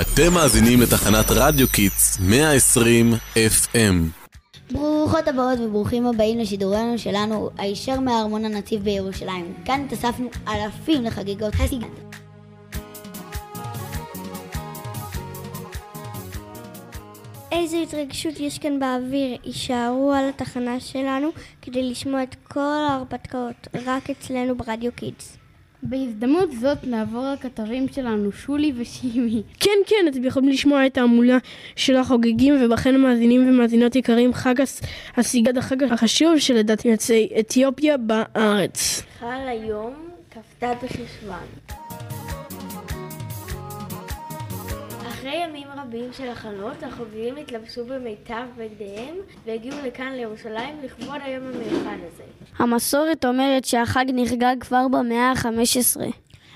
אתם מאזינים לתחנת רדיו קידס 120 FM. ברוכות הבאות וברוכים הבאים לשידורנו שלנו הישר מארמון הנציב בירושלים. כאן התאספנו אלפים לחגיגות הסיגד. איזו התרגשות יש כאן באוויר. הישארו על התחנה שלנו כדי לשמוע את כל ההרפתקאות, רק אצלנו ברדיו קידס. בהזדמנות זאת נעבור לכתבים שלנו, שולי ושימי. כן, כן, אתם יכולים לשמוע את ההמולה של החוגגים, ובכן מאזינים ומאזינות יקרים, חג הסיגד, החג החשוב שלדעתי יוצאי אתיופיה בארץ. חל היום כ"ט בחשוון. אחרי ימים רבים של הכנות, החוגגים התלבשו במיטב בגדיהם והגיעו לכאן לירושלים לכבוד היום המיוחד הזה. המסורת אומרת שהחג נחגג כבר במאה ה-15.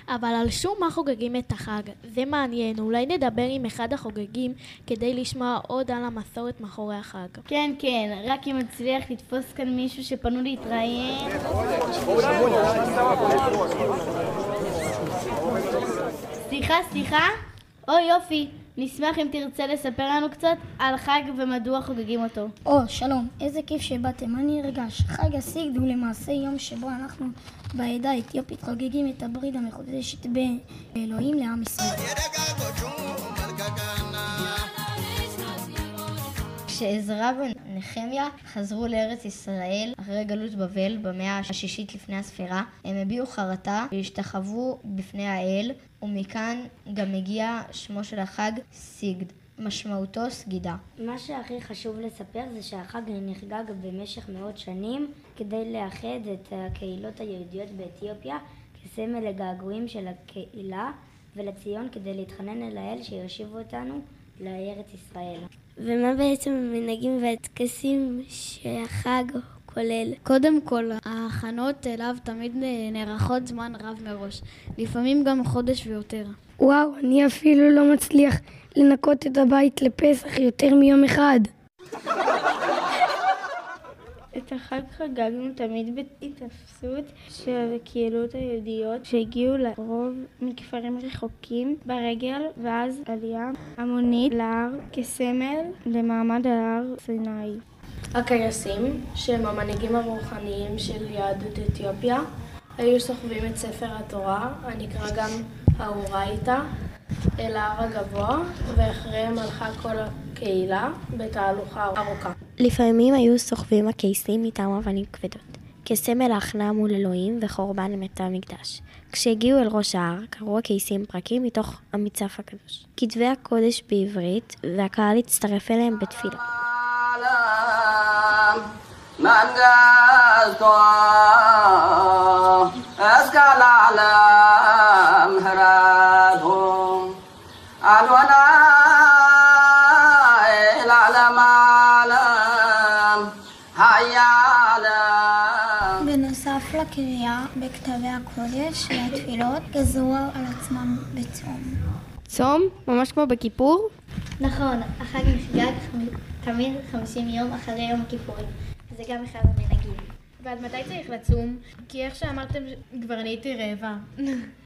אבל על שום מה חוגגים את החג? זה מעניין, אולי נדבר עם אחד החוגגים כדי לשמוע עוד על המסורת מאחורי החג. כן, כן, רק אם נצליח לתפוס כאן מישהו שפנו להתראיין. סליחה, סליחה? או יופי, נשמח אם תרצה לספר לנו קצת על חג ומדוע חוגגים אותו. או, שלום, איזה כיף שבאתם, אני נרגש. חג הסיגד הוא למעשה יום שבו אנחנו בעדה האתיופית חוגגים את הברית המחודשת בין אלוהים לעם ישראל. כשעזרא ונחמיה חזרו לארץ ישראל אחרי גלות בבל במאה השישית לפני הספירה, הם הביעו חרטה והשתחוו בפני האל, ומכאן גם הגיע שמו של החג סיגד. משמעותו סגידה. מה שהכי חשוב לספר זה שהחג נחגג במשך מאות שנים כדי לאחד את הקהילות היהודיות באתיופיה כסמל לגעגועים של הקהילה ולציון כדי להתחנן אל האל שיושיבו אותנו לארץ ישראל. ומה בעצם המנהגים והטקסים שהחג כולל? קודם כל, ההכנות אליו תמיד נערכות זמן רב מראש, לפעמים גם חודש ויותר. וואו, אני אפילו לא מצליח לנקות את הבית לפסח יותר מיום אחד. את החג חגגנו תמיד בהתאפסות של הקהילות היהודיות שהגיעו לרוב מכפרים רחוקים ברגל ואז עלייה המונית להר כסמל למעמד ההר סיני. הקייסים, שהם המנהיגים הרוחניים של יהדות אתיופיה, היו סוחבים את ספר התורה, הנקרא גם האורייתא, אל ההר הגבוה, ואחריהם הלכה כל הקהילה בתהלוכה ארוכה. לפעמים היו סוחבים הקייסים מטעם אבנים כבדות, כסמל ההכנעה מול אלוהים וחורבן לבית המקדש. כשהגיעו אל ראש ההר, קראו הקייסים פרקים מתוך המצף הקדוש. כתבי הקודש בעברית, והקהל הצטרף אליהם בתפילה. בנוסף לקריאה בכתבי הקודש והתפילות, גזרו על עצמם בצום. צום? ממש כמו בכיפור? נכון, החג נחגג תמיד 50 יום אחרי יום הכיפורים. זה גם אחד המנהגים. ועד מתי צריך לצום? כי איך שאמרתם, כבר נהייתי רעבה.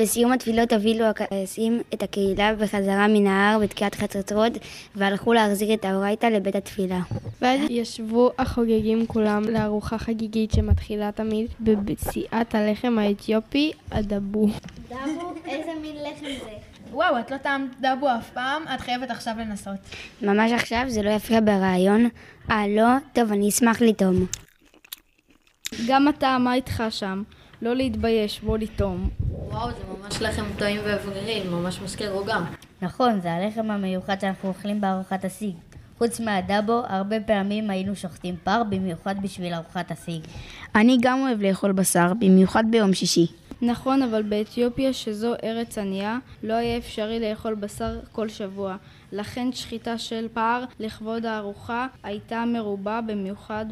בסיום התפילות הובילו הכעסים את הקהילה בחזרה מן ההר בתקיעת חצוצרות והלכו להחזיר את האורייתא לבית התפילה. ואז ישבו החוגגים כולם לארוחה חגיגית שמתחילה תמיד בבסיעת הלחם האתיופי, הדבו. דבו? איזה מין לחם זה? וואו, את לא טעמת דבו אף פעם? את חייבת עכשיו לנסות. ממש עכשיו? זה לא יפריע ברעיון? אה, לא? טוב, אני אשמח לטעום. גם אתה, מה איתך שם? לא להתבייש, בוא לטעום. וואו, זה ממש לחם טעים ואוורירי, ממש מזכיר עוגה. נכון, זה הלחם המיוחד שאנחנו אוכלים בארוחת הסיג. חוץ מהדאבו, הרבה פעמים היינו שוחטים פר, במיוחד בשביל ארוחת הסיג. אני גם אוהב לאכול בשר, במיוחד ביום שישי. נכון, אבל באתיופיה, שזו ארץ ענייה, לא היה אפשרי לאכול בשר כל שבוע. לכן שחיטה של פר לכבוד הארוחה הייתה מרובה במיוחד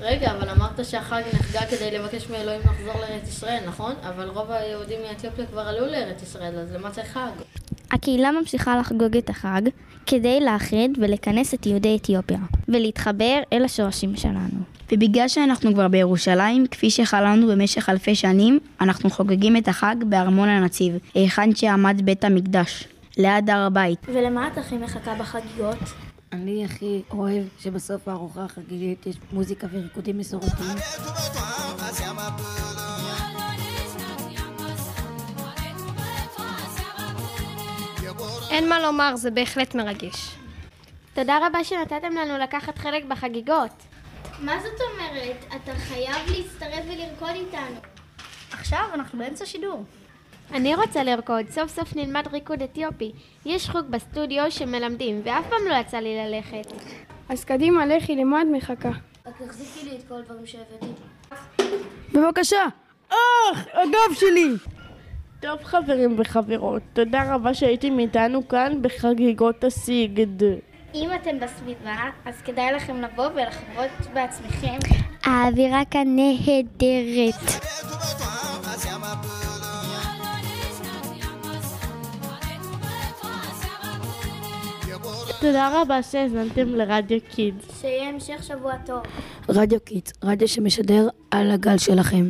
רגע, אבל אמרת שהחג נחגג כדי לבקש מאלוהים לחזור לארץ ישראל, נכון? אבל רוב היהודים מאתיופיה כבר עלו לארץ ישראל, אז למה צריך חג? הקהילה ממשיכה לחגוג את החג כדי לאחד ולכנס את יהודי אתיופיה ולהתחבר אל השורשים שלנו. ובגלל שאנחנו כבר בירושלים, כפי שחלמנו במשך אלפי שנים, אנחנו חוגגים את החג בארמון הנציב, היכן שעמד בית המקדש, ליד הר הבית. ולמה את הכי מחכה בחגיגות? אני הכי אוהב שבסוף הארוחה החגיגית יש מוזיקה וריקודים מסורתיים. אין מה לומר, זה בהחלט מרגש. תודה רבה שנתתם לנו לקחת חלק בחגיגות. מה זאת אומרת? אתה חייב להצטרף ולרקוד איתנו. עכשיו אנחנו באמצע שידור. אני רוצה לרקוד, סוף סוף נלמד ריקוד אתיופי. יש חוג בסטודיו שמלמדים, ואף פעם לא יצא לי ללכת. אז קדימה, לכי, למה את מחכה? רק תחזיקי לי את כל הדברים שהבאתי. בבקשה! אך, הגב שלי! טוב חברים וחברות, תודה רבה שהייתם איתנו כאן בחגיגות הסיגד. אם אתם בסביבה, אז כדאי לכם לבוא ולחוות בעצמכם. האווירה כאן נהדרת. תודה רבה שהאזנתם לרדיו קידס. שיהיה המשך שבוע טוב. רדיו קידס, רדיו שמשדר על הגל שלכם.